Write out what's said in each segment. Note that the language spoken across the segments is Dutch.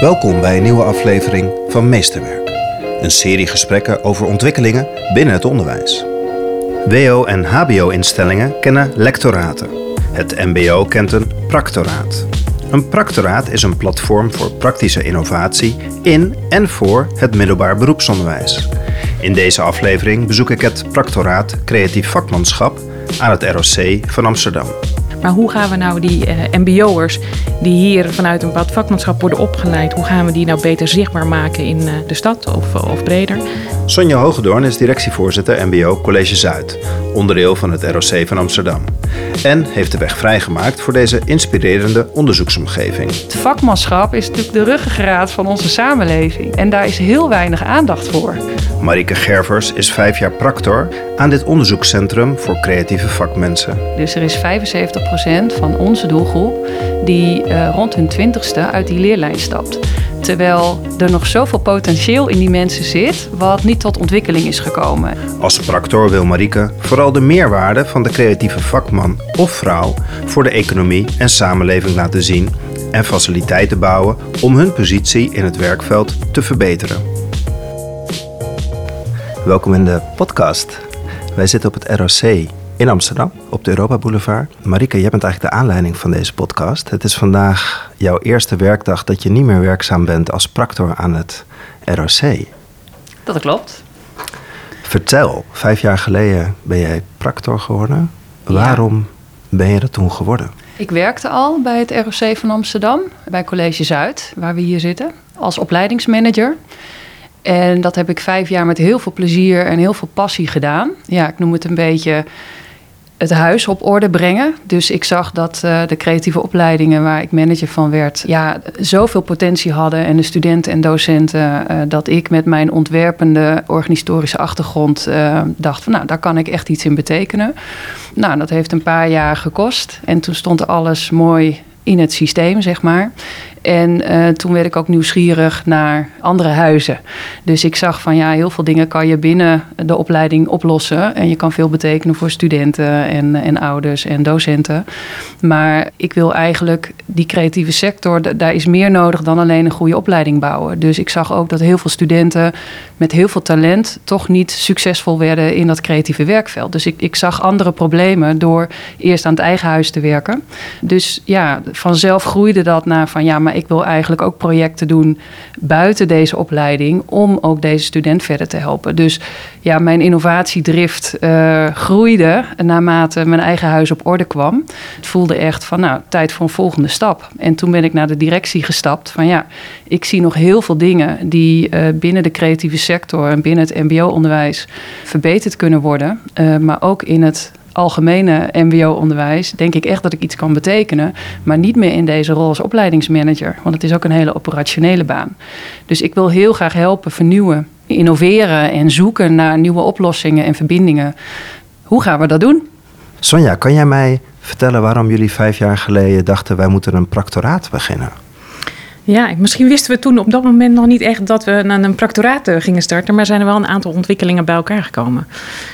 Welkom bij een nieuwe aflevering van Meesterwerk. Een serie gesprekken over ontwikkelingen binnen het onderwijs. WO- en HBO-instellingen kennen lectoraten. Het MBO kent een practoraat. Een practoraat is een platform voor praktische innovatie in en voor het middelbaar beroepsonderwijs. In deze aflevering bezoek ik het practoraat Creatief Vakmanschap aan het ROC van Amsterdam. Maar hoe gaan we nou die uh, MBO'ers die hier vanuit een bepaald vakmanschap worden opgeleid, hoe gaan we die nou beter zichtbaar maken in uh, de stad of, of breder? Sonja Hogedoorn is directievoorzitter MBO College Zuid, onderdeel van het ROC van Amsterdam. En heeft de weg vrijgemaakt voor deze inspirerende onderzoeksomgeving. Het vakmanschap is natuurlijk de ruggengraat van onze samenleving en daar is heel weinig aandacht voor. Marike Gervers is vijf jaar practor aan dit onderzoekscentrum voor creatieve vakmensen. Dus er is 75% van onze doelgroep die uh, rond hun twintigste uit die leerlijn stapt. Terwijl er nog zoveel potentieel in die mensen zit, wat niet tot ontwikkeling is gekomen. Als practor wil Marike vooral de meerwaarde van de creatieve vakman of vrouw voor de economie en samenleving laten zien en faciliteiten bouwen om hun positie in het werkveld te verbeteren. Welkom in de podcast. Wij zitten op het ROC in Amsterdam, op de Europa Boulevard. Marike, jij bent eigenlijk de aanleiding van deze podcast. Het is vandaag jouw eerste werkdag dat je niet meer werkzaam bent als practor aan het ROC. Dat klopt. Vertel, vijf jaar geleden ben jij practor geworden. Ja. Waarom ben je dat toen geworden? Ik werkte al bij het ROC van Amsterdam, bij College Zuid, waar we hier zitten, als opleidingsmanager. En dat heb ik vijf jaar met heel veel plezier en heel veel passie gedaan. Ja, ik noem het een beetje het huis op orde brengen. Dus ik zag dat uh, de creatieve opleidingen waar ik manager van werd, ja, zoveel potentie hadden. En de studenten en docenten, uh, dat ik met mijn ontwerpende organisatorische achtergrond dacht van nou, daar kan ik echt iets in betekenen. Nou, dat heeft een paar jaar gekost. En toen stond alles mooi in het systeem, zeg maar. En uh, toen werd ik ook nieuwsgierig naar andere huizen. Dus ik zag van ja, heel veel dingen kan je binnen de opleiding oplossen. En je kan veel betekenen voor studenten en, en ouders en docenten. Maar ik wil eigenlijk die creatieve sector, daar is meer nodig dan alleen een goede opleiding bouwen. Dus ik zag ook dat heel veel studenten met heel veel talent toch niet succesvol werden in dat creatieve werkveld. Dus ik, ik zag andere problemen door eerst aan het eigen huis te werken. Dus ja, vanzelf groeide dat naar van ja, maar ik wil eigenlijk ook projecten doen buiten deze opleiding om ook deze student verder te helpen. Dus ja, mijn innovatiedrift uh, groeide naarmate mijn eigen huis op orde kwam. Het voelde echt van nou, tijd voor een volgende stap. En toen ben ik naar de directie gestapt van ja, ik zie nog heel veel dingen die uh, binnen de creatieve sector en binnen het mbo-onderwijs verbeterd kunnen worden. Uh, maar ook in het algemene MBO-onderwijs denk ik echt dat ik iets kan betekenen. Maar niet meer in deze rol als opleidingsmanager. Want het is ook een hele operationele baan. Dus ik wil heel graag helpen, vernieuwen, innoveren en zoeken naar nieuwe oplossingen en verbindingen. Hoe gaan we dat doen? Sonja, kan jij mij vertellen waarom jullie vijf jaar geleden dachten wij moeten een practoraat beginnen? Ja, misschien wisten we toen op dat moment nog niet echt dat we naar een practoraat gingen starten, maar zijn er wel een aantal ontwikkelingen bij elkaar gekomen.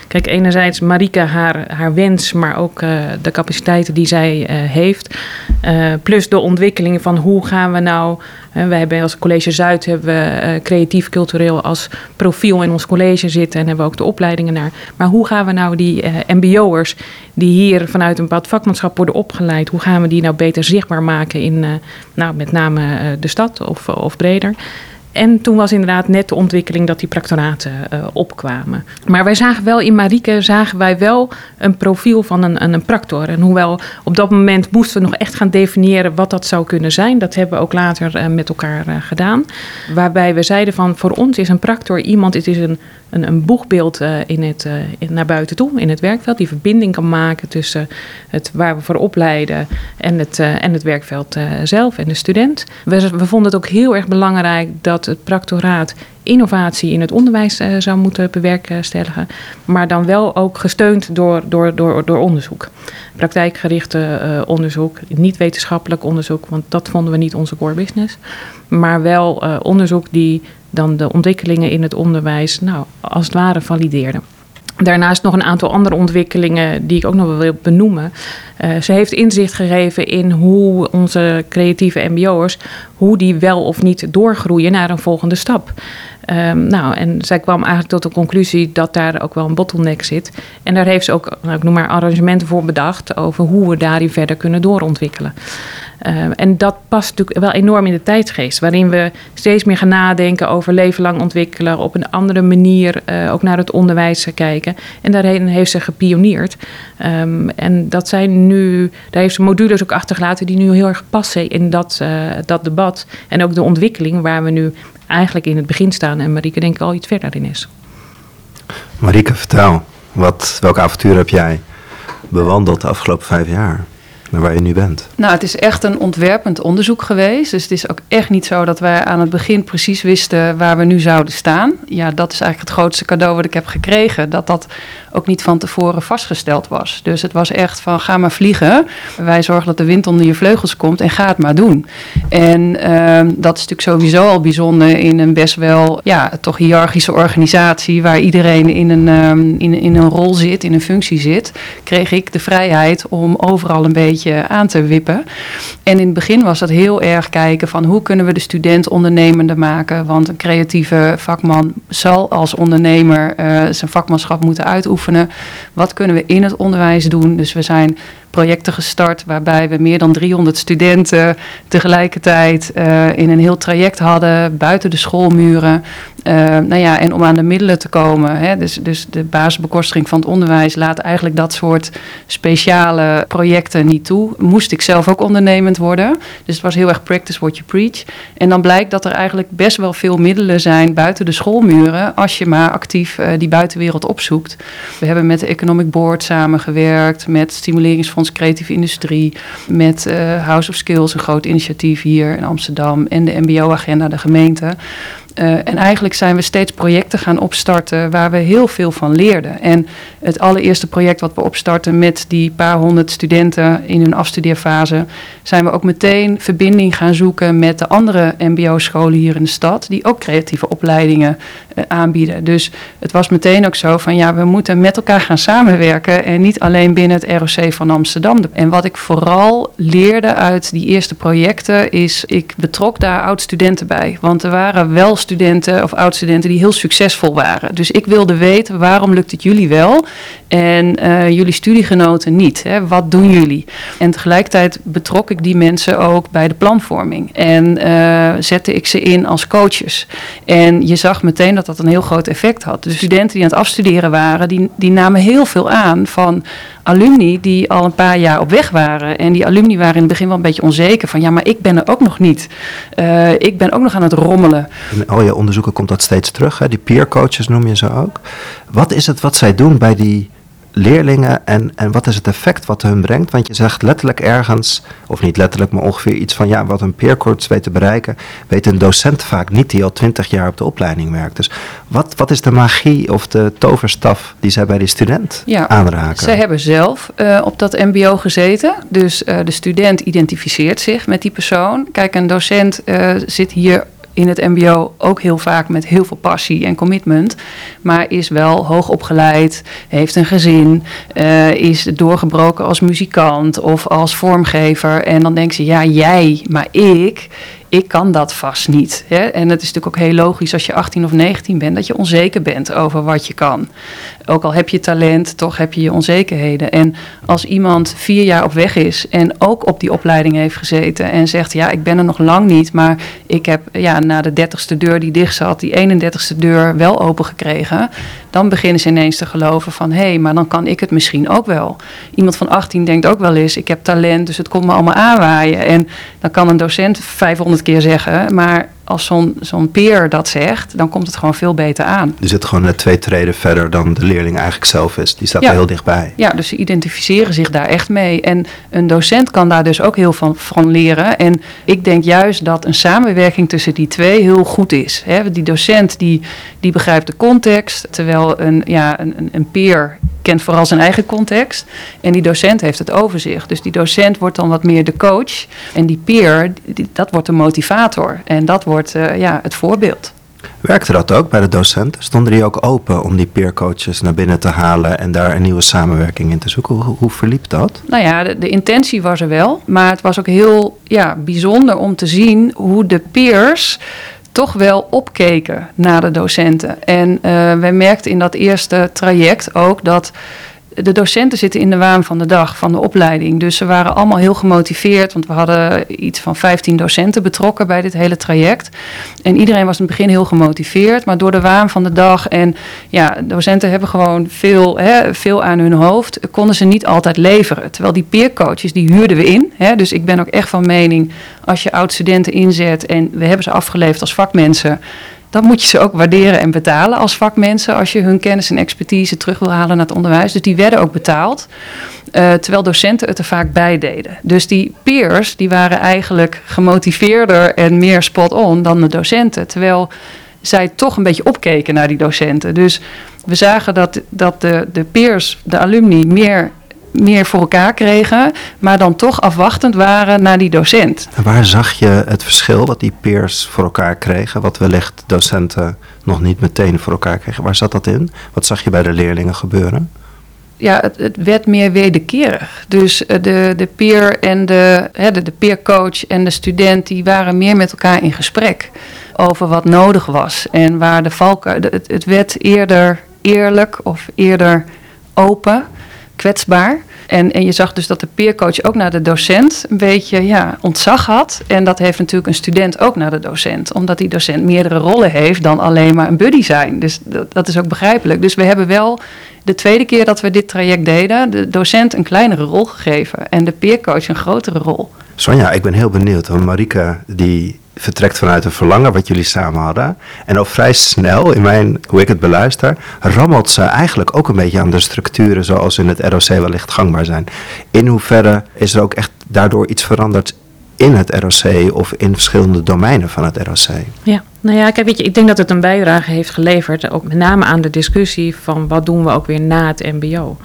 Kijk, enerzijds Marike, haar, haar wens, maar ook uh, de capaciteiten die zij uh, heeft, uh, plus de ontwikkelingen van hoe gaan we nou wij hebben als College Zuid hebben we creatief cultureel als profiel in ons college zitten en hebben we ook de opleidingen naar. Maar hoe gaan we nou die MBO'ers die hier vanuit een bepaald vakmanschap worden opgeleid, hoe gaan we die nou beter zichtbaar maken in nou, met name de stad of, of breder? En toen was inderdaad net de ontwikkeling dat die practoraten uh, opkwamen. Maar wij zagen wel in Marieke zagen wij wel een profiel van een, een, een practor. En hoewel op dat moment moesten we nog echt gaan definiëren wat dat zou kunnen zijn. Dat hebben we ook later uh, met elkaar uh, gedaan. Waarbij we zeiden van voor ons is een practor iemand, het is een, een, een boegbeeld in het, naar buiten toe, in het werkveld. Die verbinding kan maken tussen het waar we voor opleiden en het, en het werkveld zelf en de student. We, we vonden het ook heel erg belangrijk dat het practoraat innovatie in het onderwijs uh, zou moeten bewerkstelligen, maar dan wel ook gesteund door, door, door, door onderzoek. Praktijkgerichte uh, onderzoek, niet wetenschappelijk onderzoek, want dat vonden we niet onze core business, maar wel uh, onderzoek die dan de ontwikkelingen in het onderwijs, nou, als het ware valideerde. Daarnaast nog een aantal andere ontwikkelingen die ik ook nog wil benoemen. Uh, ze heeft inzicht gegeven in hoe onze creatieve MBO'ers, hoe die wel of niet doorgroeien naar een volgende stap. Um, nou, en zij kwam eigenlijk tot de conclusie dat daar ook wel een bottleneck zit. En daar heeft ze ook, nou, ik noem maar, arrangementen voor bedacht over hoe we daarin verder kunnen doorontwikkelen. Uh, en dat past natuurlijk wel enorm in de tijdsgeest, waarin we steeds meer gaan nadenken over leven lang ontwikkelen, op een andere manier uh, ook naar het onderwijs kijken. En daarheen heeft ze gepioneerd. Um, en dat zijn nu, daar heeft ze modules ook achtergelaten die nu heel erg passen in dat, uh, dat debat. En ook de ontwikkeling waar we nu eigenlijk in het begin staan en Marieke denk ik al iets verder in is. Marieke, vertel, wat, welk avontuur heb jij bewandeld de afgelopen vijf jaar? Waar je nu bent? Nou, het is echt een ontwerpend onderzoek geweest. Dus het is ook echt niet zo dat wij aan het begin precies wisten waar we nu zouden staan. Ja, dat is eigenlijk het grootste cadeau wat ik heb gekregen. Dat dat ook niet van tevoren vastgesteld was. Dus het was echt van ga maar vliegen. Wij zorgen dat de wind onder je vleugels komt en ga het maar doen. En uh, dat is natuurlijk sowieso al bijzonder in een best wel ja, toch hiërarchische organisatie waar iedereen in een, um, in, in een rol zit, in een functie zit. Kreeg ik de vrijheid om overal een beetje aan te wippen. En in het begin was dat heel erg kijken van hoe kunnen we de student ondernemender maken. Want een creatieve vakman zal als ondernemer uh, zijn vakmanschap moeten uitoefenen wat kunnen we in het onderwijs doen? Dus we zijn projecten gestart waarbij we meer dan 300 studenten tegelijkertijd uh, in een heel traject hadden, buiten de schoolmuren. Uh, nou ja, en om aan de middelen te komen, hè, dus, dus de basisbekostiging van het onderwijs laat eigenlijk dat soort speciale projecten niet toe. Moest ik zelf ook ondernemend worden. Dus het was heel erg practice what you preach. En dan blijkt dat er eigenlijk best wel veel middelen zijn buiten de schoolmuren, als je maar actief uh, die buitenwereld opzoekt. We hebben met de Economic Board samengewerkt, met Stimuleringsfonds creatieve industrie, met uh, House of Skills, een groot initiatief hier in Amsterdam, en de MBO-agenda, de gemeente. Uh, en eigenlijk zijn we steeds projecten gaan opstarten waar we heel veel van leerden. En het allereerste project wat we opstarten met die paar honderd studenten in hun afstudeerfase, zijn we ook meteen verbinding gaan zoeken met de andere MBO-scholen hier in de stad, die ook creatieve opleidingen uh, aanbieden. Dus het was meteen ook zo van ja, we moeten met elkaar gaan samenwerken en niet alleen binnen het ROC van Amsterdam. En wat ik vooral leerde uit die eerste projecten is, ik betrok daar oud-studenten bij. Want er waren wel studenten of oud-studenten die heel succesvol waren. Dus ik wilde weten waarom lukt het jullie wel en uh, jullie studiegenoten niet. Hè? Wat doen jullie? En tegelijkertijd betrok ik die mensen ook bij de planvorming en uh, zette ik ze in als coaches. En je zag meteen dat dat een heel groot effect had. De studenten die aan het afstuderen waren, die, die namen heel veel aan van alumni die al een paar jaar op weg waren. En die alumni waren in het begin wel een beetje onzeker van ja, maar ik ben er ook nog niet. Uh, ik ben ook nog aan het rommelen. In al je onderzoeken komt dat steeds terug. Hè? Die peer coaches noem je ze ook. Wat is het wat zij doen bij die leerlingen en, en wat is het effect wat hun brengt? Want je zegt letterlijk ergens, of niet letterlijk, maar ongeveer iets van ja, wat een peercoach weet te bereiken, weet een docent vaak niet die al twintig jaar op de opleiding werkt. Dus wat, wat is de magie of de toverstaf die zij bij die student ja, aanraken? Zij hebben zelf uh, op dat MBO gezeten. Dus uh, de student identificeert zich met die persoon. Kijk, een docent uh, zit hier in het MBO ook heel vaak met heel veel passie en commitment. Maar is wel hoog opgeleid, heeft een gezin, uh, is doorgebroken als muzikant of als vormgever. En dan denkt ze, ja, jij, maar ik ik kan dat vast niet. Hè? En het is natuurlijk ook heel logisch als je 18 of 19 bent, dat je onzeker bent over wat je kan. Ook al heb je talent, toch heb je je onzekerheden. En als iemand vier jaar op weg is en ook op die opleiding heeft gezeten en zegt, ja, ik ben er nog lang niet, maar ik heb ja, na de dertigste deur die dicht zat, die 31ste deur wel open gekregen, dan beginnen ze ineens te geloven van, hé, hey, maar dan kan ik het misschien ook wel. Iemand van 18 denkt ook wel eens, ik heb talent, dus het komt me allemaal aanwaaien. En dan kan een docent 500 keer zeggen, maar als zo'n zo'n peer dat zegt, dan komt het gewoon veel beter aan. Die zit gewoon net twee treden verder dan de leerling eigenlijk zelf is. Die staat ja. er heel dichtbij. Ja, dus ze identificeren zich daar echt mee. En een docent kan daar dus ook heel van, van leren. En ik denk juist dat een samenwerking tussen die twee heel goed is. He, die docent die, die begrijpt de context, terwijl een, ja, een, een peer kent vooral zijn eigen context. En die docent heeft het overzicht. Dus die docent wordt dan wat meer de coach. En die peer, die, dat wordt de motivator. En dat wordt uh, ja, het voorbeeld. Werkte dat ook bij de docenten? Stonden die ook open om die peercoaches naar binnen te halen en daar een nieuwe samenwerking in te zoeken? Hoe, hoe verliep dat? Nou ja, de, de, intentie was er wel, maar het was ook heel ja, bijzonder om te zien hoe de peers toch wel opkeken naar de docenten. En uh, wij merkten in dat eerste traject ook dat de docenten zitten in de waan van de dag van de opleiding. Dus ze waren allemaal heel gemotiveerd, want we hadden iets van 15 docenten betrokken bij dit hele traject. En iedereen was in het begin heel gemotiveerd, maar door de waan van de dag en ja, docenten hebben gewoon veel, hè, veel aan hun hoofd, konden ze niet altijd leveren. Terwijl die peercoaches, die huurden we in. Hè, dus ik ben ook echt van mening, als je oud-studenten inzet en we hebben ze afgeleverd als vakmensen, dan moet je ze ook waarderen en betalen als vakmensen. Als je hun kennis en expertise terug wil halen naar het onderwijs. Dus die werden ook betaald. Uh, terwijl docenten het er vaak bij deden. Dus die peers die waren eigenlijk gemotiveerder en meer spot-on dan de docenten. Terwijl zij toch een beetje opkeken naar die docenten. Dus we zagen dat, dat de, de peers, de alumni, meer meer voor elkaar kregen, maar dan toch afwachtend waren naar die docent. En waar zag je het verschil wat die peers voor elkaar kregen, wat wellicht docenten nog niet meteen voor elkaar kregen? Waar zat dat in? Wat zag je bij de leerlingen gebeuren? ja, het, het, werd meer wederkerig. Dus eh, de, de peer en de, hè, de, de peercoach en de student die waren meer met elkaar in gesprek over wat nodig was. En waar de valken, het, het werd eerder eerlijk of eerder open kwetsbaar. En, en je zag dus dat de peercoach ook naar de docent een beetje ja, ontzag had. En dat heeft natuurlijk een student ook naar de docent. Omdat die docent meerdere rollen heeft dan alleen maar een buddy zijn. Dus dat, dat is ook begrijpelijk. Dus we hebben wel de tweede keer dat we dit traject deden, de docent een kleinere rol gegeven. En de peercoach een grotere rol. Sonja, ik ben heel benieuwd. Want Marika die vertrekt vanuit een verlangen wat jullie samen hadden. En al vrij snel, in mijn, hoe ik het beluister, rammelt ze eigenlijk ook een beetje aan de structuren zoals in het ROC wellicht gangbaar zijn. In hoeverre is er ook echt daardoor iets veranderd in het ROC of in verschillende domeinen van het ROC? Ja, nou ja, kijk, weet je, ik denk dat het een bijdrage heeft geleverd, ook met name aan de discussie van wat doen we ook weer na het MBO.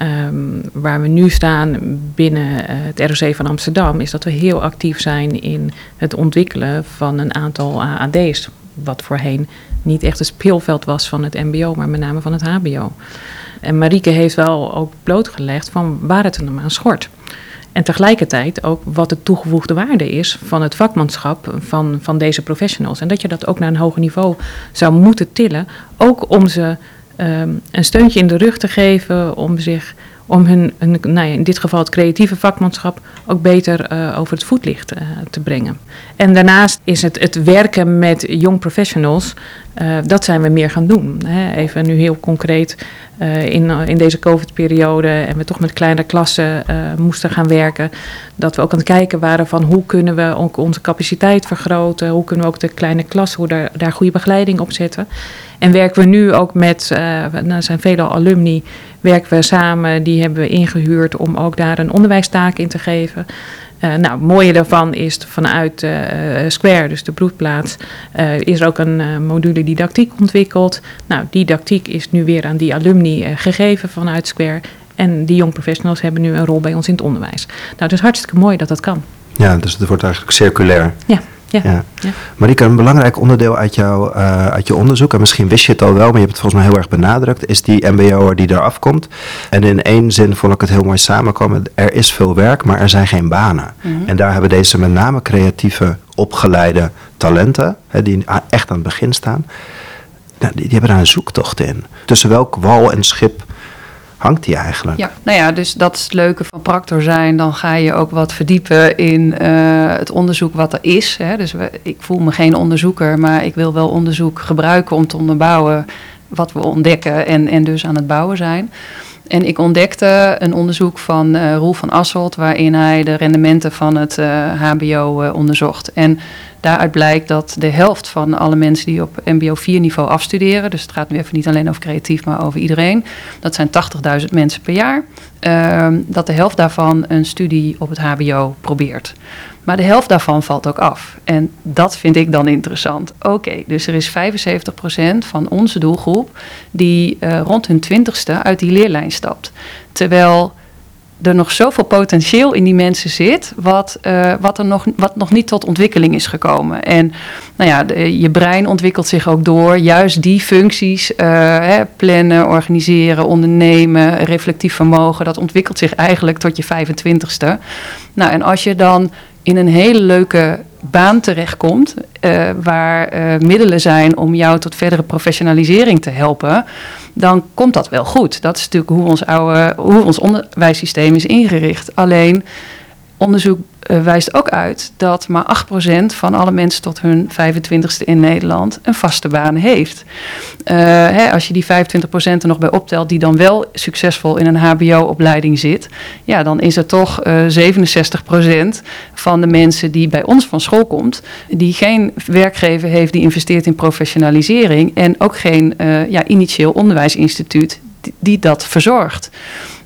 Um, waar we nu staan binnen uh, het ROC van Amsterdam, is dat we heel actief zijn in het ontwikkelen van een aantal AAD's. Wat voorheen niet echt een speelveld was van het MBO, maar met name van het HBO. En Marieke heeft wel ook blootgelegd van waar het hem aan schort. En tegelijkertijd ook wat de toegevoegde waarde is van het vakmanschap van, van deze professionals. En dat je dat ook naar een hoger niveau zou moeten tillen, ook om ze um, een steuntje in de rug te geven om zich om hun, nou ja, in dit geval het creatieve vakmanschap, ook beter uh, over het voetlicht uh, te brengen. En daarnaast is het, het werken met young professionals, uh, dat zijn we meer gaan doen. Hè. Even nu heel concreet, in, in deze COVID-periode en we toch met kleine klassen moesten gaan werken, dat we ook aan het kijken waren van hoe kunnen we ook onze capaciteit vergroten, hoe kunnen we ook de kleine klassen, hoe daar, daar goede begeleiding op zetten. En werken we nu ook met, er zijn vele alumni, werken we samen, die hebben we ingehuurd om ook daar een onderwijstaak in te geven. Uh, nou, het mooie daarvan is vanuit uh, Square, dus de broedplaats, uh, is er ook een module didactiek ontwikkeld. Nou, didactiek is nu weer aan die alumni gegeven vanuit Square. En die young professionals hebben nu een rol bij ons in het onderwijs. Nou, het is hartstikke mooi dat dat kan. Ja, dus het wordt eigenlijk circulair. Ja. Ja. ja. Marika, een belangrijk onderdeel uit, jou, uh, uit je onderzoek, en misschien wist je het al wel, maar je hebt het volgens mij heel erg benadrukt, is die MBO'er die eraf komt. En in één zin vond ik het heel mooi samenkomen. Er is veel werk, maar er zijn geen banen. Mm -hmm. En daar hebben deze met name creatieve, opgeleide talenten, hè, die echt aan het begin staan, nou, die, die hebben daar een zoektocht in. Tussen welk wal en schip hangt die eigenlijk? Ja, nou ja, dus dat is het leuke van Practor zijn. Dan ga je ook wat verdiepen in uh, het onderzoek wat er is. Hè. Dus ik voel me geen onderzoeker, maar ik wil wel onderzoek gebruiken om te onderbouwen wat we ontdekken en, en dus aan het bouwen zijn. En ik ontdekte een onderzoek van uh, Roel van Asselt, waarin hij de rendementen van het HBO uh, onderzocht. En daaruit blijkt dat de helft van alle mensen die op MBO 4 niveau afstuderen, dus het gaat nu even niet alleen over creatief, maar over iedereen, dat zijn 80.000 mensen per jaar, ehm, dat de helft daarvan een studie op het HBO probeert. Maar de helft daarvan valt ook af. En dat vind ik dan interessant. Oké, dus er is 75% van onze doelgroep die uh, rond hun twintigste uit die leerlijn stapt. Terwijl er nog zoveel potentieel in die mensen zit, wat, uh, wat er nog, wat nog niet tot ontwikkeling is gekomen. En nou ja, je brein ontwikkelt zich ook door. Juist die functies, uh, hè, plannen, organiseren, ondernemen, reflectief vermogen, dat ontwikkelt zich eigenlijk tot je 25ste. Nou, en als je dan in een hele leuke baan terechtkomt, uh, waar uh, middelen zijn om jou tot verdere professionalisering te helpen, dan komt dat wel goed. Dat is natuurlijk hoe ons, oude, hoe ons onderwijssysteem is ingericht. Alleen onderzoek wijst ook uit dat maar 8% van alle mensen tot hun 25ste in Nederland een vaste baan heeft. Uh, hè, als je die 25% er nog bij optelt die dan wel succesvol in een HBO-opleiding zit, ja, dan is er toch uh, 67% van de mensen die bij ons van school komt, die geen werkgever heeft die investeert in professionalisering en ook geen ja, initieel onderwijsinstituut die dat verzorgt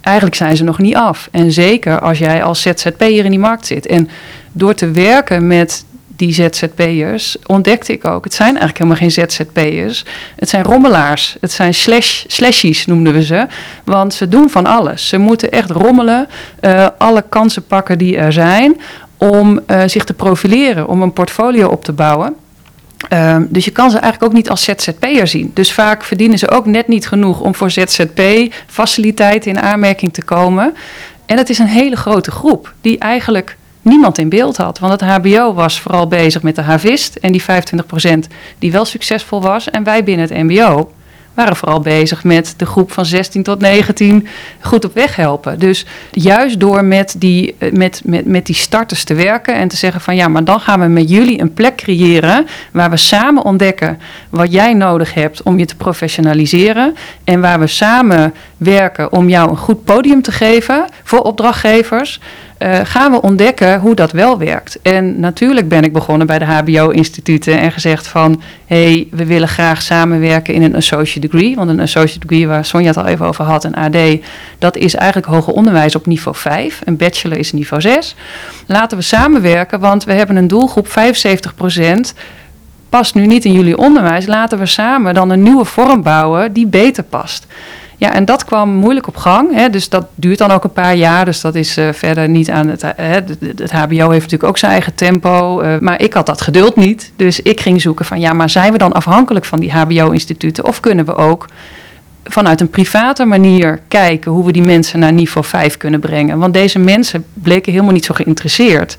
eigenlijk zijn ze nog niet af. En zeker als jij als ZZP'er in die markt zit. En door te werken met die ZZP'ers ontdekte ik ook, het zijn eigenlijk helemaal geen ZZP'ers. Het zijn rommelaars. Het zijn slash, slashies noemden we ze. Want ze doen van alles. Ze moeten echt rommelen, uh, alle kansen pakken die er zijn om uh, zich te profileren, om een portfolio op te bouwen. Um, dus je kan ze eigenlijk ook niet als ZZP'er zien. Dus vaak verdienen ze ook net niet genoeg om voor ZZP-faciliteiten in aanmerking te komen. En het is een hele grote groep die eigenlijk niemand in beeld had. Want het HBO was vooral bezig met de havist en die 25% die wel succesvol was. En wij binnen het MBO waren vooral bezig met de groep van 16 tot 19 goed op weg helpen. Dus juist door met die, eh, met, met, met die starters te werken en te zeggen van ja, maar dan gaan we met jullie een plek creëren waar we samen ontdekken wat jij nodig hebt om je te professionaliseren en waar we samen werken om jou een goed podium te geven voor opdrachtgevers uh, gaan we ontdekken hoe dat wel werkt. En natuurlijk ben ik begonnen bij de HBO-instituten en gezegd van... hé, hey, we willen graag samenwerken in een associate degree. Want een associate degree, waar Sonja het al even over had, een AD... dat is eigenlijk hoger onderwijs op niveau 5. Een bachelor is niveau 6. Laten we samenwerken, want we hebben een doelgroep 75% past nu niet in jullie onderwijs. Laten we samen dan een nieuwe vorm bouwen die beter past. Ja, en dat kwam moeilijk op gang. Hè, dus dat duurt dan ook een paar jaar. Dus dat is uh, verder niet aan het. Uh, het, HBO heeft natuurlijk ook zijn eigen tempo. Uh, maar ik had dat geduld niet. Dus ik ging zoeken van ja, maar zijn we dan afhankelijk van die HBO-instituten? Of kunnen we ook vanuit een private manier kijken hoe we die mensen naar niveau 5 kunnen brengen? Want deze mensen bleken helemaal niet zo geïnteresseerd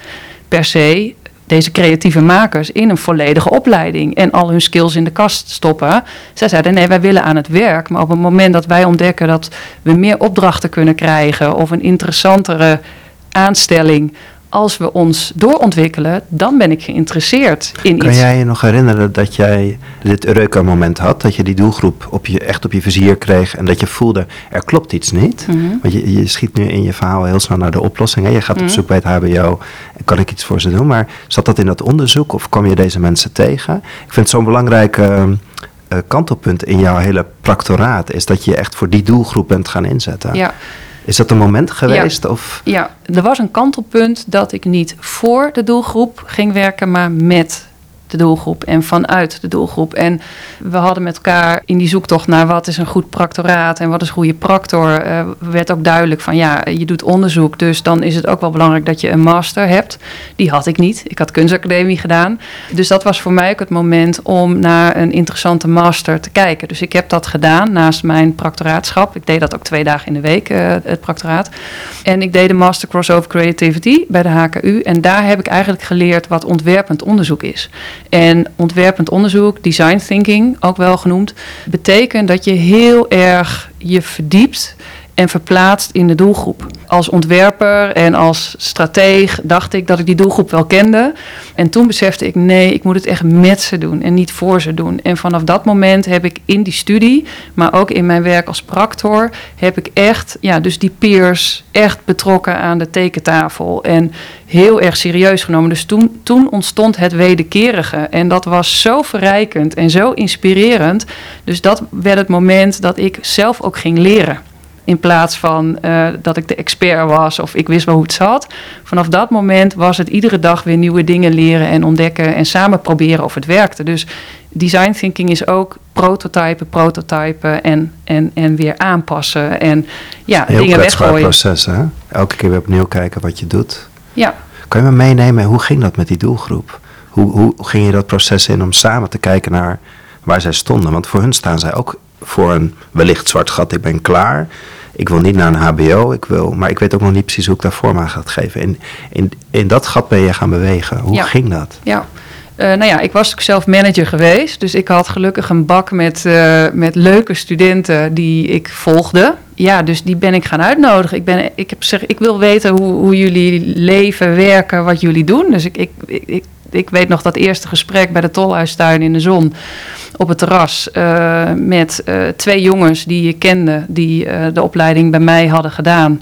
per se deze creatieve makers in een volledige opleiding en al hun skills in de kast stoppen. Zij zeiden: nee, wij willen aan het werk. Maar op het moment dat wij ontdekken dat we meer opdrachten kunnen krijgen of een interessantere aanstelling als we ons doorontwikkelen, dan ben ik geïnteresseerd in kan iets. Kan jij je nog herinneren dat jij dit Eureka-moment had? Dat je die doelgroep op je, echt op je vizier kreeg en dat je voelde, er klopt iets niet? Mm -hmm. Want je, je schiet nu in je verhaal heel snel naar de oplossing. Hè? Je gaat mm -hmm. op zoek bij het HBO kan ik iets voor ze doen? Maar zat dat in dat onderzoek of kwam je deze mensen tegen? Ik vind het zo'n belangrijk... Uh, kantelpunt in jouw hele practoraat is dat je echt voor die doelgroep bent gaan inzetten. Ja. Is dat een moment geweest? Ja. Of? ja, er was een kantelpunt dat ik niet voor de doelgroep ging werken, maar met de doelgroep en vanuit de doelgroep. En we hadden met elkaar in die zoektocht naar wat is een goed practoraat en wat is een goede practor, uh, werd ook duidelijk van ja, je doet onderzoek, dus dan is het ook wel belangrijk dat je een master hebt. Die had ik niet. Ik had kunstacademie gedaan. Dus dat was voor mij ook het moment om naar een interessante master te kijken. Dus ik heb dat gedaan naast mijn practoraatschap. Ik deed dat ook twee dagen in de week, uh, het practoraat. En ik deed de master crossover creativity bij de HKU. En daar heb ik eigenlijk geleerd wat ontwerpend onderzoek is. En ontwerpend onderzoek, design thinking ook wel genoemd, betekent dat je heel erg je verdiept en verplaatst in de doelgroep. Als ontwerper en als strateeg dacht ik dat ik die doelgroep wel kende. En toen besefte ik, nee, ik moet het echt met ze doen en niet voor ze doen. En vanaf dat moment heb ik in die studie, maar ook in mijn werk als practor, heb ik echt, ja, dus die peers echt betrokken aan de tekentafel. En heel erg serieus genomen. Dus toen, toen ontstond het wederkerige. En dat was zo verrijkend en zo inspirerend. Dus dat werd het moment dat ik zelf ook ging leren. In plaats van uh, dat ik de expert was of ik wist wel hoe het zat. Vanaf dat moment was het iedere dag weer nieuwe dingen leren en ontdekken en samen proberen of het werkte. Dus design thinking is ook prototypen, prototypen en, en, en weer aanpassen. En ja, Heel dingen weggooien. proces, hè? Elke keer weer opnieuw kijken wat je doet. Ja. Kan je me meenemen, hoe ging dat met die doelgroep? Hoe, hoe ging je dat proces in om samen te kijken naar waar zij stonden? Want voor hun staan zij ook voor een wellicht zwart gat. Ik ben klaar. Ik wil niet naar een HBO, ik wil, maar ik weet ook nog niet precies hoe ik daar vorm aan ga geven. In, in, in dat gat ben je gaan bewegen. Hoe Ja. ging dat? Ja. Eh, nou ja, ik was ook zelf manager geweest. Dus ik had gelukkig een bak met, eh, met leuke studenten die ik volgde. Ja, dus die ben ik gaan uitnodigen. Ik, ben, ik heb gezegd, ik wil weten hoe, hoe jullie leven, werken, wat jullie doen. Dus ik, ik, ik, ik, weet nog dat eerste gesprek bij de Tolhuistuin in de zon op het terras eh, met eh, twee jongens die ik kende, die eh, de opleiding bij mij hadden gedaan.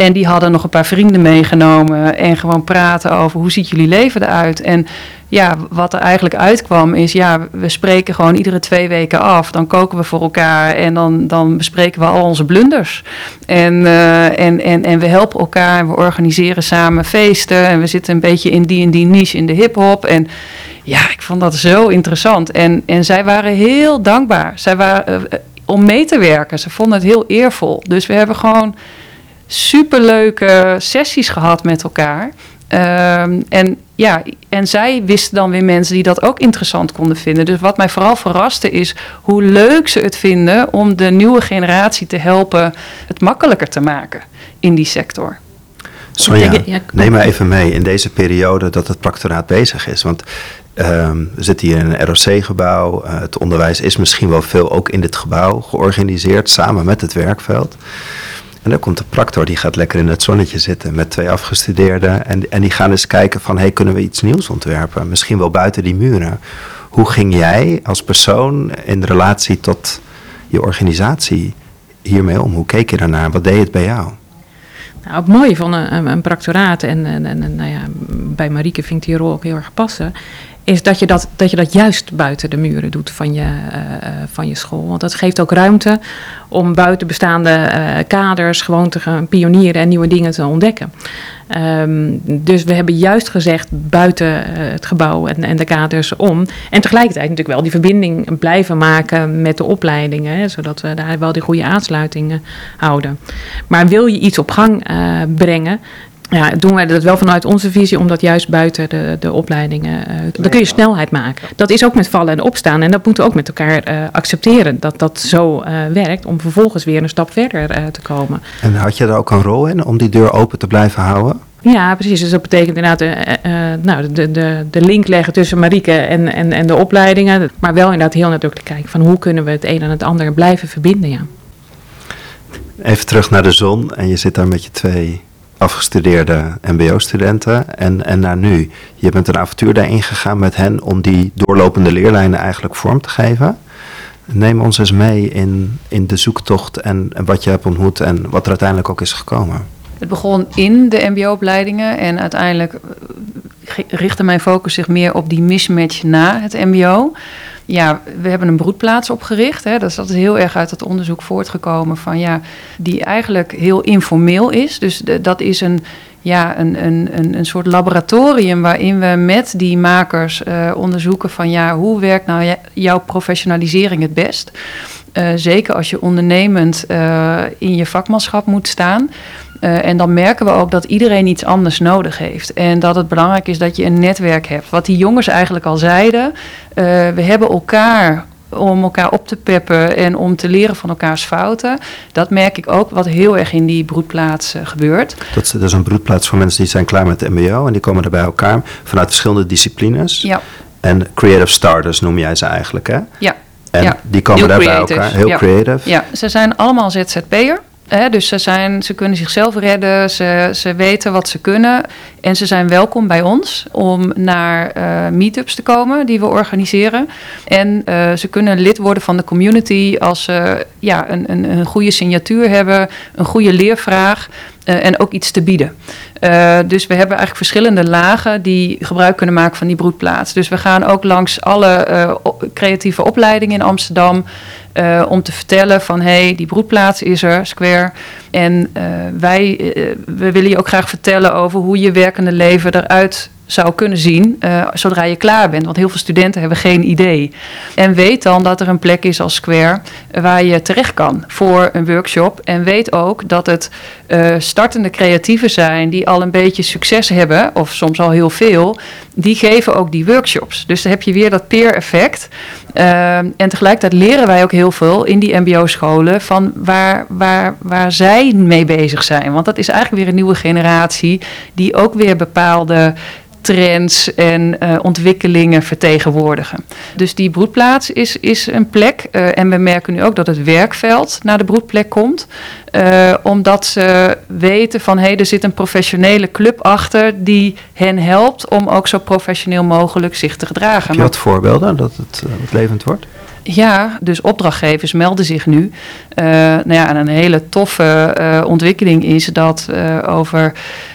En die hadden nog een paar vrienden meegenomen en gewoon praten over hoe ziet jullie leven eruit. En ja, wat er eigenlijk uitkwam is, ja, we spreken gewoon iedere twee weken af. Dan koken we voor elkaar en dan, dan bespreken we al onze blunders. En, eh, en, en, en we helpen elkaar en we organiseren samen feesten. En we zitten een beetje in die en die niche in de hip-hop. En ja, ik vond dat zo interessant. En, en zij waren heel dankbaar. Zij waren, eh, om mee te werken. Ze vonden het heel eervol. Dus we hebben gewoon superleuke sessies gehad met elkaar. Ehm, en ja, en zij wisten dan weer mensen die dat ook interessant konden vinden. Dus wat mij vooral verraste is hoe leuk ze het vinden om de nieuwe generatie te helpen het makkelijker te maken in die sector. Sonja, neem maar even mee in deze periode dat het practoraat bezig is. Want ehm, we zitten hier in een ROC-gebouw. Eh, het onderwijs is misschien wel veel ook in dit gebouw georganiseerd, samen met het werkveld. En dan komt de practor, die gaat lekker in het zonnetje zitten met twee afgestudeerden. En, en die gaan eens kijken van, hey, kunnen we iets nieuws ontwerpen? Misschien wel buiten die muren. Hoe ging jij als persoon in relatie tot je organisatie hiermee om? Hoe keek je daarnaar? Wat deed het bij jou? Nou, het mooie van een, een, practoraat, en, en, en en, nou ja, bij Marieke vind ik die rol ook heel erg passen, is dat je dat, dat je dat juist buiten de muren doet van je, eh, eh, van je school. Want dat geeft ook ruimte om buiten bestaande eh, kaders gewoon te gaan pionieren en nieuwe dingen te ontdekken. Ehm, dus we hebben juist gezegd buiten het gebouw en, en de kaders om. En tegelijkertijd natuurlijk wel die verbinding blijven maken met de opleidingen. Hè, zodat we daar wel die goede aansluitingen houden. Maar wil je iets op gang brengen. Ja, doen wij dat wel vanuit onze visie, omdat juist buiten de, de opleidingen. eh, dan kun je snelheid maken. Dat is ook met vallen en opstaan. En dat moeten we ook met elkaar eh, accepteren. Dat dat zo eh, werkt. Om vervolgens weer een stap verder eh, te komen. En had je daar ook een rol in om die deur open te blijven houden? Ja, precies. Dus dat betekent inderdaad eh, eh, nou, de, de, de link leggen tussen Marieke en, en, en de opleidingen. Maar wel inderdaad heel nadrukkelijk kijken van hoe kunnen we het een en het ander blijven verbinden. Ja. Even terug naar de zon en je zit daar met je twee afgestudeerde MBO-studenten en, en naar nu. Je bent een avontuur daarin gegaan met hen om die doorlopende leerlijnen eigenlijk vorm te geven. Neem ons eens mee in, in de zoektocht en, en wat je hebt ontmoet en wat er uiteindelijk ook is gekomen. Het begon in de MBO-opleidingen en uiteindelijk eh, richtte mijn focus zich meer op die mismatch na het MBO. Ja, we hebben een broedplaats opgericht. Hè. Dat is heel erg uit het onderzoek voortgekomen van ja, die eigenlijk heel informeel is. Dus dat is een, ja, een, een, een, soort laboratorium waarin we met die makers eh, onderzoeken van ja, hoe werkt nou jouw professionalisering het best? Eh, zeker als je ondernemend eh, in je vakmanschap moet staan. Eh, en dan merken we ook dat iedereen iets anders nodig heeft. En dat het belangrijk is dat je een netwerk hebt. Wat die jongens eigenlijk al zeiden. eh, we hebben elkaar om elkaar op te peppen en om te leren van elkaars fouten. Dat merk ik ook wat heel erg in die broedplaats gebeurt. Dat is, dat is een broedplaats voor mensen die zijn klaar met de MBO en die komen er bij elkaar vanuit verschillende disciplines. Ja, En creative starters noem jij ze eigenlijk, hè? ja. En Ja, die komen heel daar bij elkaar, heel ja. creative. Ja, ze zijn allemaal ZZP'er. Dus ze, zijn, ze kunnen zichzelf redden, ze, ze weten wat ze kunnen. En ze zijn welkom bij ons om naar eh meetups te komen die we organiseren. En eh, ze kunnen lid worden van de community als ze ja, een, een, een goede signatuur hebben, een goede leervraag eh, en ook iets te bieden. Eh, dus we hebben eigenlijk verschillende lagen die gebruik kunnen maken van die broedplaats. Dus we gaan ook langs alle eh, creatieve opleidingen in Amsterdam. om te vertellen van hé, hey, die broedplaats is er, Square. En wij we willen je ook graag vertellen over hoe je werkende leven eruit zou kunnen zien uh, zodra je klaar bent. Want heel veel studenten hebben geen idee. En weet dan dat er een plek is als Square waar je terecht kan voor een workshop. En weet ook dat het uh, startende creatieven zijn die al een beetje succes hebben, of soms al heel veel, die geven ook die workshops. Dus dan heb je weer dat peer effect. Uh, en tegelijkertijd leren wij ook heel veel in die MBO-scholen van waar, waar, waar zij mee bezig zijn. Want dat is eigenlijk weer een nieuwe generatie die ook weer bepaalde trends en uh, ontwikkelingen vertegenwoordigen. Dus die broedplaats is, is een plek. Uh, en we merken nu ook dat het werkveld naar de broedplek komt. Omdat ze weten van hé, hey, er zit een professionele club achter die hen helpt om ook zo professioneel mogelijk zich te gedragen. Je wat voorbeelden dat het, wordt? Ja, dus opdrachtgevers melden zich nu. Uh, nou ja, en een hele toffe uh, ontwikkeling is dat uh, over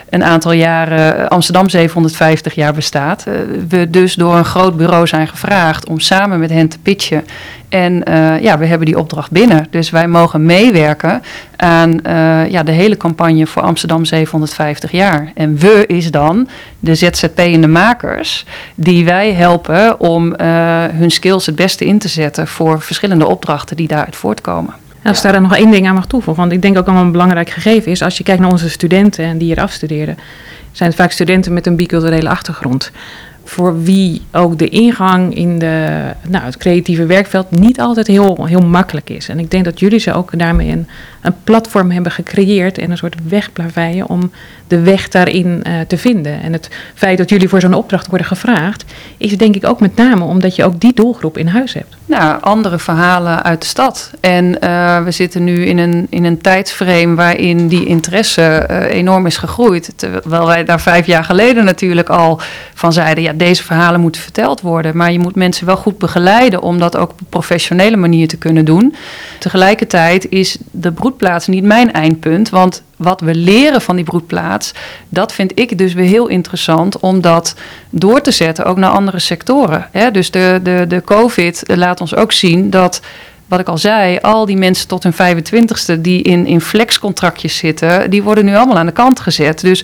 een aantal jaren Amsterdam 750 jaar bestaat. we dus door een groot bureau zijn gevraagd om samen met hen te pitchen. En ja, we hebben die opdracht binnen. Dus wij mogen meewerken aan ja, de hele campagne voor Amsterdam 750 jaar. En we is dan de ZZP'ende makers die wij helpen om hun skills het beste in te zetten voor verschillende opdrachten die daaruit voortkomen. Als daar dan nog één ding aan mag toevoegen, want ik denk ook al een belangrijk gegeven is, als je kijkt naar onze studenten en die hier afstuderen, zijn het vaak studenten met een biculturele achtergrond. Voor wie ook de ingang in de, nou, het creatieve werkveld niet altijd heel, heel makkelijk is. En ik denk dat jullie ze ook daarmee een, een platform hebben gecreëerd en een soort weg plaveien om de weg daarin uh, te vinden. En het feit dat jullie voor zo'n opdracht worden gevraagd, is denk ik ook met name omdat je ook die doelgroep in huis hebt. Nou, andere verhalen uit de stad. En uh, we zitten nu in een, in een tijdsframe waarin die interesse uh, enorm is gegroeid. Terwijl wij daar vijf jaar geleden natuurlijk al van zeiden, ja, deze verhalen moeten verteld worden. Maar je moet mensen wel goed begeleiden om dat ook op een professionele manier te kunnen doen. Tegelijkertijd is de broedplaats niet mijn eindpunt, want wat we leren van die broedplaats, dat vind ik dus weer heel interessant om dat door te zetten ook naar andere sectoren. Dus de, de, de COVID laat ons ook zien dat wat ik al zei, al die mensen tot hun 25ste die in, in flexcontractjes zitten, die worden nu allemaal aan de kant gezet. Dus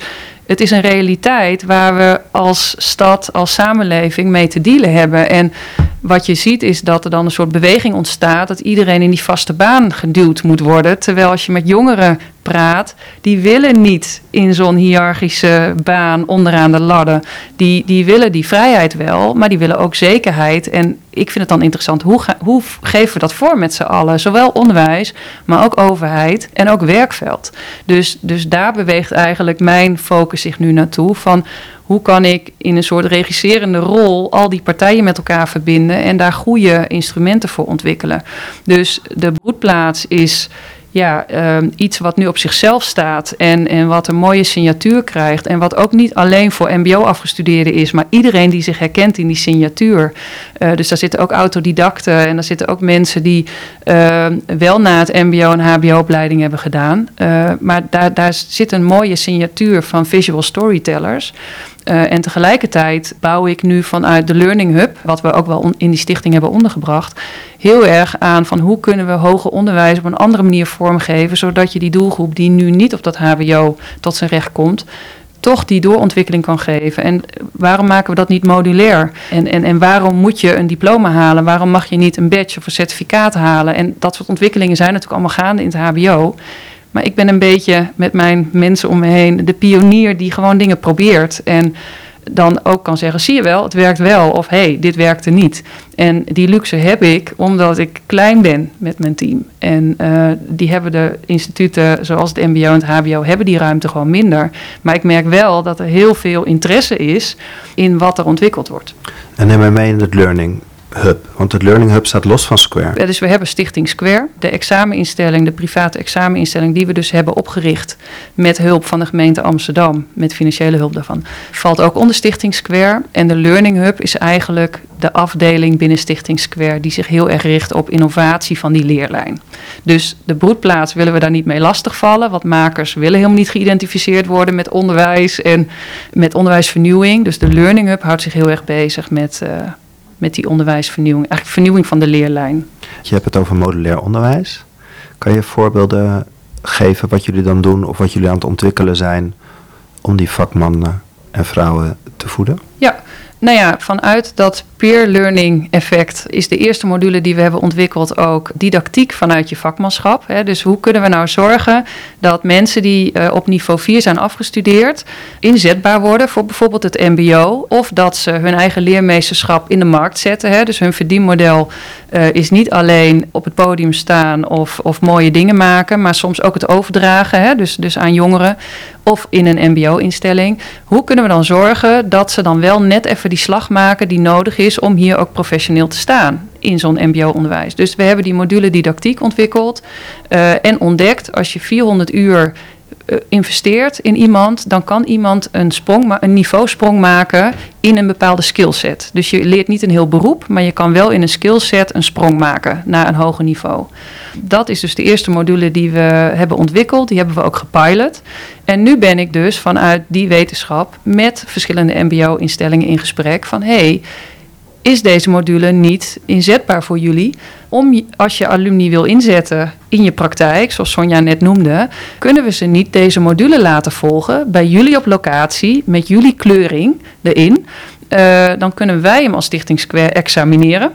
het is een realiteit waar we als stad, als samenleving mee te dealen hebben. En wat je ziet is dat er dan een soort beweging ontstaat dat iedereen in die vaste baan geduwd moet worden. Terwijl als je met jongeren praat, die willen niet in zo'n hiërarchische baan onderaan de ladder. Die, die willen die vrijheid wel, maar die willen ook zekerheid. En ik vind het dan interessant, hoe, hoe geven we dat voor met z'n allen? Zowel onderwijs, maar ook overheid en ook werkveld. Dus, dus daar beweegt eigenlijk mijn focus zich nu naartoe van hoe kan ik in een soort regisserende rol al die partijen met elkaar verbinden en daar goede instrumenten voor ontwikkelen. Dus de broedplaats is ja, uh, iets wat nu op zichzelf staat en, en wat een mooie signatuur krijgt. En wat ook niet alleen voor MBO-afgestudeerden is, maar iedereen die zich herkent in die signatuur. Uh, dus daar zitten ook autodidacten en daar zitten ook mensen die uh, wel na het MBO en HBO-opleiding hebben gedaan. Eh, maar daar, daar zit een mooie signatuur van visual storytellers. Uh, en tegelijkertijd bouw ik nu vanuit de Learning Hub, wat we ook wel in die stichting hebben ondergebracht, heel erg aan van hoe kunnen we hoger onderwijs op een andere manier vormgeven, zodat je die doelgroep die nu niet op dat HBO tot zijn recht komt, toch die doorontwikkeling kan geven. En waarom maken we dat niet modulair? En, en, en waarom moet je een diploma halen? Waarom mag je niet een badge of een certificaat halen? En dat soort ontwikkelingen zijn natuurlijk allemaal gaande in het HBO. Maar ik ben een beetje met mijn mensen om me heen de pionier die gewoon dingen probeert. En dan ook kan zeggen: zie je wel, het werkt wel. Of hé, hey, dit werkte niet. En die luxe heb ik omdat ik klein ben met mijn team. En uh, die hebben de instituten zoals het MBO en het HBO, hebben die ruimte gewoon minder. Maar ik merk wel dat er heel veel interesse is in wat er ontwikkeld wordt. En neem mij mee in het learning. Hub? Want het Learning Hub staat los van Square. Dus we hebben Stichting Square, de exameninstelling, de private exameninstelling die we dus hebben opgericht met hulp van de gemeente Amsterdam, met financiële hulp daarvan, valt ook onder Stichting Square. En de Learning Hub is eigenlijk de afdeling binnen Stichting Square die zich heel erg richt op innovatie van die leerlijn. Dus de broedplaats willen we daar niet mee lastigvallen, want makers willen helemaal niet geïdentificeerd worden met onderwijs en met onderwijsvernieuwing. Dus de Learning Hub houdt zich heel erg bezig met. Uh, met die onderwijsvernieuwing, eigenlijk vernieuwing van de leerlijn. Je hebt het over modulair onderwijs. Kan je voorbeelden geven wat jullie dan doen of wat jullie aan het ontwikkelen zijn om die vakman en vrouwen te voeden? Ja, nou ja, vanuit dat peer learning effect is de eerste module die we hebben ontwikkeld ook didactiek vanuit je vakmanschap. Dus hoe kunnen we nou zorgen dat mensen die uh, op niveau 4 zijn afgestudeerd inzetbaar worden voor bijvoorbeeld het MBO of dat ze hun eigen leermeesterschap in de markt zetten. Dus hun verdienmodel uh, is niet alleen op het podium staan of, of mooie dingen maken, maar soms ook het overdragen. Dus, dus aan jongeren of in een MBO-instelling. Hoe kunnen we dan zorgen dat ze dan wel net even die slag maken die nodig is om hier ook professioneel te staan in zo'n MBO-onderwijs? Dus we hebben die module didactiek ontwikkeld uh, en ontdekt als je 400 uur investeert in iemand, dan kan iemand een, sprong, een niveausprong maken in een bepaalde skillset. Dus je leert niet een heel beroep, maar je kan wel in een skillset een sprong maken naar een hoger niveau. Dat is dus de eerste module die we hebben ontwikkeld. Die hebben we ook gepilot. En nu ben ik dus vanuit die wetenschap met verschillende MBO-instellingen in gesprek van hey, is deze module niet inzetbaar voor jullie? Om als je alumni wil inzetten in je praktijk, zoals Sonja net noemde, kunnen we ze niet deze module laten volgen bij jullie op locatie met jullie kleuring erin. Uh, dan kunnen wij hem als Stichting Square examineren.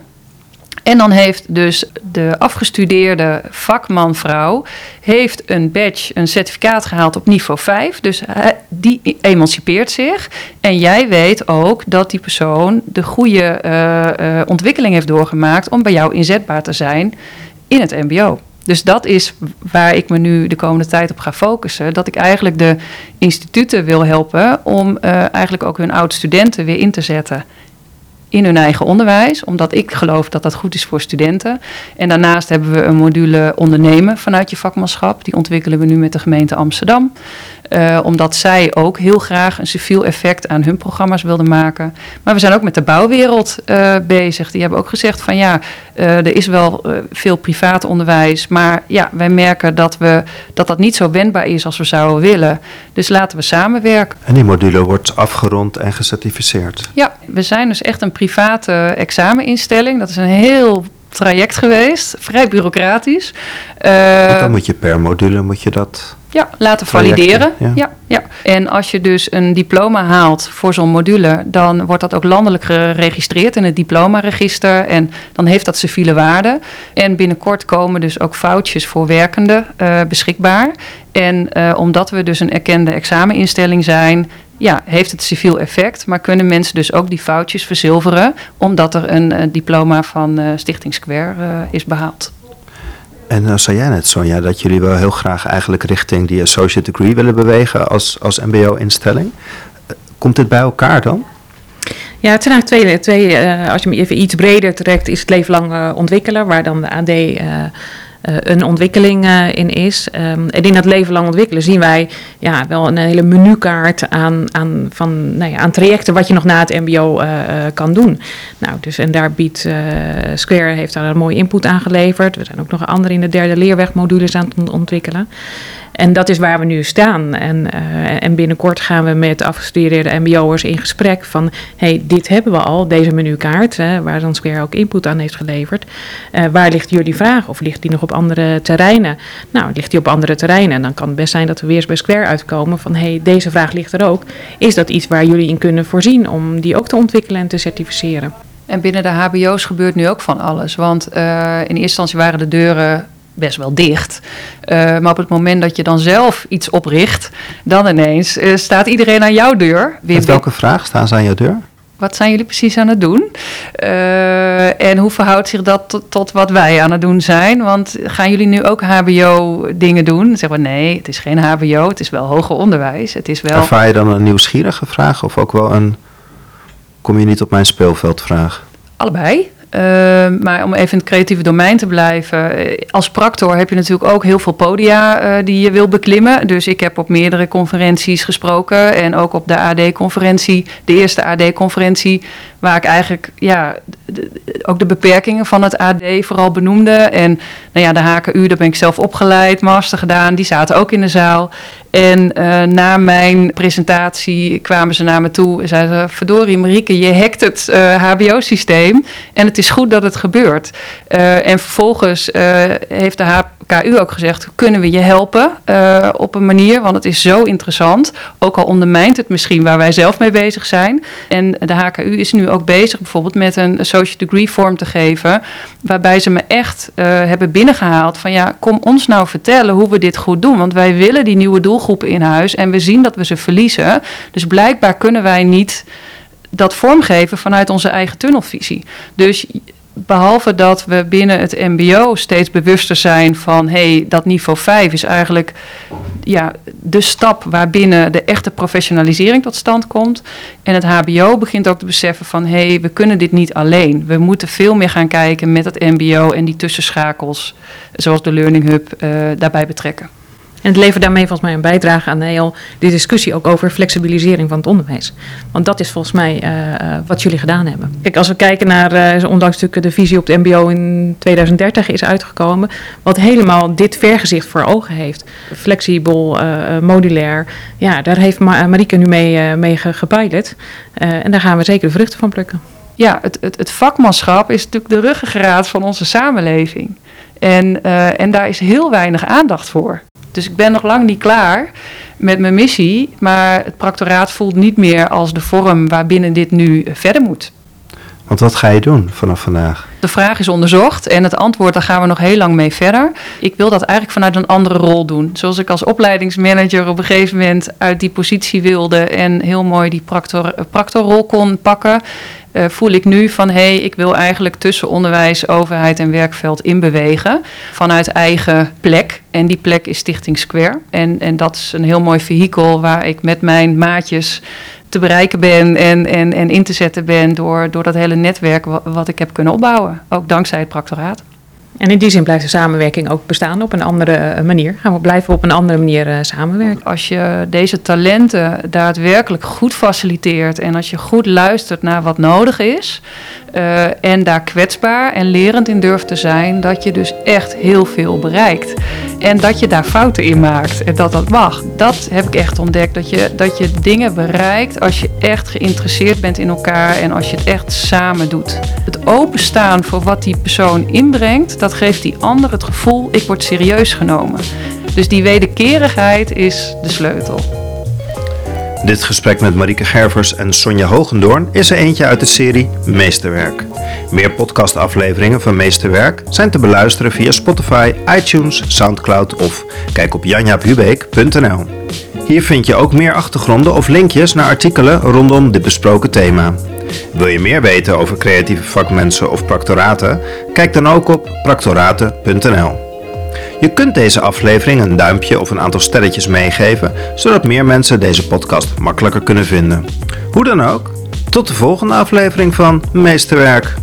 En dan heeft dus de afgestudeerde vakman-vrouw heeft een badge, een certificaat gehaald op niveau 5. Dus die emancipeert zich. En jij weet ook dat die persoon de goede uh, uh, ontwikkeling heeft doorgemaakt om bij jou inzetbaar te zijn in het MBO. Dus dat is waar ik me nu de komende tijd op ga focussen. Dat ik eigenlijk de instituten wil helpen om uh, eigenlijk ook hun oud-studenten weer in te zetten in hun eigen onderwijs, omdat ik geloof dat dat goed is voor studenten. En daarnaast hebben we een module ondernemen vanuit je vakmanschap. Die ontwikkelen we nu met de gemeente Amsterdam. Uh, omdat zij ook heel graag een civiel effect aan hun programma's wilden maken. Maar we zijn ook met de bouwwereld uh, bezig. Die hebben ook gezegd van ja, uh, er is wel veel privaat onderwijs. Maar ja, wij merken dat, we, dat dat niet zo wendbaar is als we zouden willen. Dus laten we samenwerken. En die module wordt afgerond en gecertificeerd? Ja, we zijn dus echt een private exameninstelling. Dat is een heel traject geweest, vrij bureaucratisch. Uh, dan moet je per module moet je dat ja, laten valideren. Ja. ja. Ja, En als je dus een diploma haalt voor zo'n module, dan wordt dat ook landelijk geregistreerd in het diplomaregister. En dan heeft dat civiele waarde. En binnenkort komen dus ook foutjes voor werkenden uh, beschikbaar. En uh, omdat we dus een erkende exameninstelling zijn, ja, heeft het civiel effect, maar kunnen mensen dus ook die foutjes verzilveren, omdat er een uh, diploma van uh, Stichting Square uh, is behaald. En uh, zei jij net, Sonja, dat jullie wel heel graag eigenlijk richting die associate degree willen bewegen als, als MBO-instelling. Komt dit bij elkaar dan? Ja, het zijn eigenlijk twee, twee uh, als je hem even iets breder trekt, is het leven lang uh, ontwikkelen, waar dan de AD uh, een ontwikkeling uh, in is. Um, en in dat leven lang ontwikkelen zien wij ja, wel een hele menukaart aan, aan, van, nou ja, aan trajecten wat je nog na het MBO uh, kan doen. Nou, dus, en daar biedt Square heeft daar een mooie input aan geleverd. We zijn ook nog andere in de derde leerwegmodules aan het ontwikkelen. En dat is waar we nu staan. En, uh, en binnenkort gaan we met afgestudeerde MBO'ers in gesprek van... hey, dit hebben we al, deze menukaart, hè, waar dan Square ook input aan heeft geleverd. Uh, waar ligt jullie vraag? Of ligt die nog op andere terreinen? Nou, ligt die op andere terreinen? En dan kan het best zijn dat we weer eens bij Square uitkomen van... hey, deze vraag ligt er ook. Is dat iets waar jullie in kunnen voorzien om die ook te ontwikkelen en te certificeren? En binnen de HBO's gebeurt nu ook van alles. Want uh, in eerste instantie waren de deuren best wel dicht. Uh, maar op het moment dat je dan zelf iets opricht, dan ineens uh, staat iedereen aan jouw deur. Met welke vraag staan ze aan jouw deur? Wat zijn jullie precies aan het doen? Uh, en hoe verhoudt zich dat tot, tot, wat wij aan het doen zijn? Want gaan jullie nu ook HBO-dingen doen? Zeggen we nee, het is geen HBO, het is wel hoger onderwijs. Het is wel... Ervaar je dan een nieuwsgierige vraag of ook wel een kom je niet op mijn speelveld vraag? Allebei. Uh, maar om even in het creatieve domein te blijven. Als practor heb je natuurlijk ook heel veel podia uh, die je wil beklimmen. Dus ik heb op meerdere conferenties gesproken. En ook op de AD-conferentie, de eerste AD-conferentie. Waar ik eigenlijk ja, ook de beperkingen van het AD vooral benoemde. En nou ja, de HKU, daar ben ik zelf opgeleid, master gedaan. Die zaten ook in de zaal. En uh, na mijn presentatie kwamen ze naar me toe en zeiden: Verdorie, Marieke, je hackt het HBO-systeem. En het is goed dat het gebeurt. Uh, en vervolgens heeft de KU ook gezegd: kunnen we je helpen uh, op een manier? Want het is zo interessant. Ook al ondermijnt het misschien waar wij zelf mee bezig zijn. En de HKU is nu ook bezig bijvoorbeeld met een associate degree vorm te geven. Waarbij ze me echt uh, hebben binnengehaald van ja, kom ons nou vertellen hoe we dit goed doen. Want wij willen die nieuwe doelgroepen in huis en we zien dat we ze verliezen. Dus blijkbaar kunnen wij niet dat vormgeven vanuit onze eigen tunnelvisie. Dus behalve dat we binnen het MBO steeds bewuster zijn van hey, dat niveau 5 is eigenlijk ja, de stap waarbinnen de echte professionalisering tot stand komt. En het HBO begint ook te beseffen van hé, hey, we kunnen dit niet alleen. We moeten veel meer gaan kijken met het MBO en die tussenschakels, zoals de Learning Hub, uh, daarbij betrekken. En het levert daarmee volgens mij een bijdrage aan de, heel, de discussie ook over flexibilisering van het onderwijs. Want dat is volgens mij uh, wat jullie gedaan hebben. Kijk, als we kijken naar, uh, ondanks natuurlijk de visie op de MBO in 2030 is uitgekomen, wat helemaal dit vergezicht voor ogen heeft. Flexibel, modulair. Ja, daar heeft Marieke nu mee, mee gepilot. en daar gaan we zeker de vruchten van plukken. Ja, het, het, het vakmanschap is natuurlijk de ruggengraat van onze samenleving. En, uh, en daar is heel weinig aandacht voor. Dus ik ben nog lang niet klaar met mijn missie, maar het practoraat voelt niet meer als de vorm waarbinnen dit nu verder moet. Want wat ga je doen vanaf vandaag? De vraag is onderzocht en het antwoord, daar gaan we nog heel lang mee verder. Ik wil dat eigenlijk vanuit een andere rol doen. Zoals ik als opleidingsmanager op een gegeven moment uit die positie wilde en heel mooi die practor, practorrol kon pakken, uh, voel ik nu van hé, hey, ik wil eigenlijk tussen onderwijs, overheid en werkveld inbewegen vanuit eigen plek. En die plek is Stichting Square. En, en dat is een heel mooi vehikel waar ik met mijn maatjes te bereiken ben en, en, en in te zetten ben door, door dat hele netwerk wat, wat ik heb kunnen opbouwen. Ook dankzij het practoraat. En in die zin blijft de samenwerking ook bestaan op een andere eh, manier. Gaan we blijven op een andere manier uh, samenwerken. Als je deze talenten daadwerkelijk goed faciliteert en als je goed luistert naar wat nodig is, uh, en daar kwetsbaar en lerend in durft te zijn, dat je dus echt heel veel bereikt. En dat je daar fouten in maakt en dat dat mag. Dat heb ik echt ontdekt. Dat je, dat je dingen bereikt als je echt geïnteresseerd bent in elkaar en als je het echt samen doet. Het openstaan voor wat die persoon inbrengt, dat geeft die ander het gevoel, ik word serieus genomen. Dus die wederkerigheid is de sleutel. Dit gesprek met Marieke Gervers en Sonja Hogendoorn is er eentje uit de serie Meesterwerk. Meer podcastafleveringen van Meesterwerk zijn te beluisteren via Spotify, iTunes, Soundcloud of kijk op janjaaphubeek.nl. Hier vind je ook meer achtergronden of linkjes naar artikelen rondom dit besproken thema. Wil je meer weten over creatieve vakmensen of practoraten? Kijk dan ook op practoraten.nl. Je kunt deze aflevering een duimpje of een aantal sterretjes meegeven, zodat meer mensen deze podcast makkelijker kunnen vinden. Hoe dan ook, tot de volgende aflevering van Meesterwerk.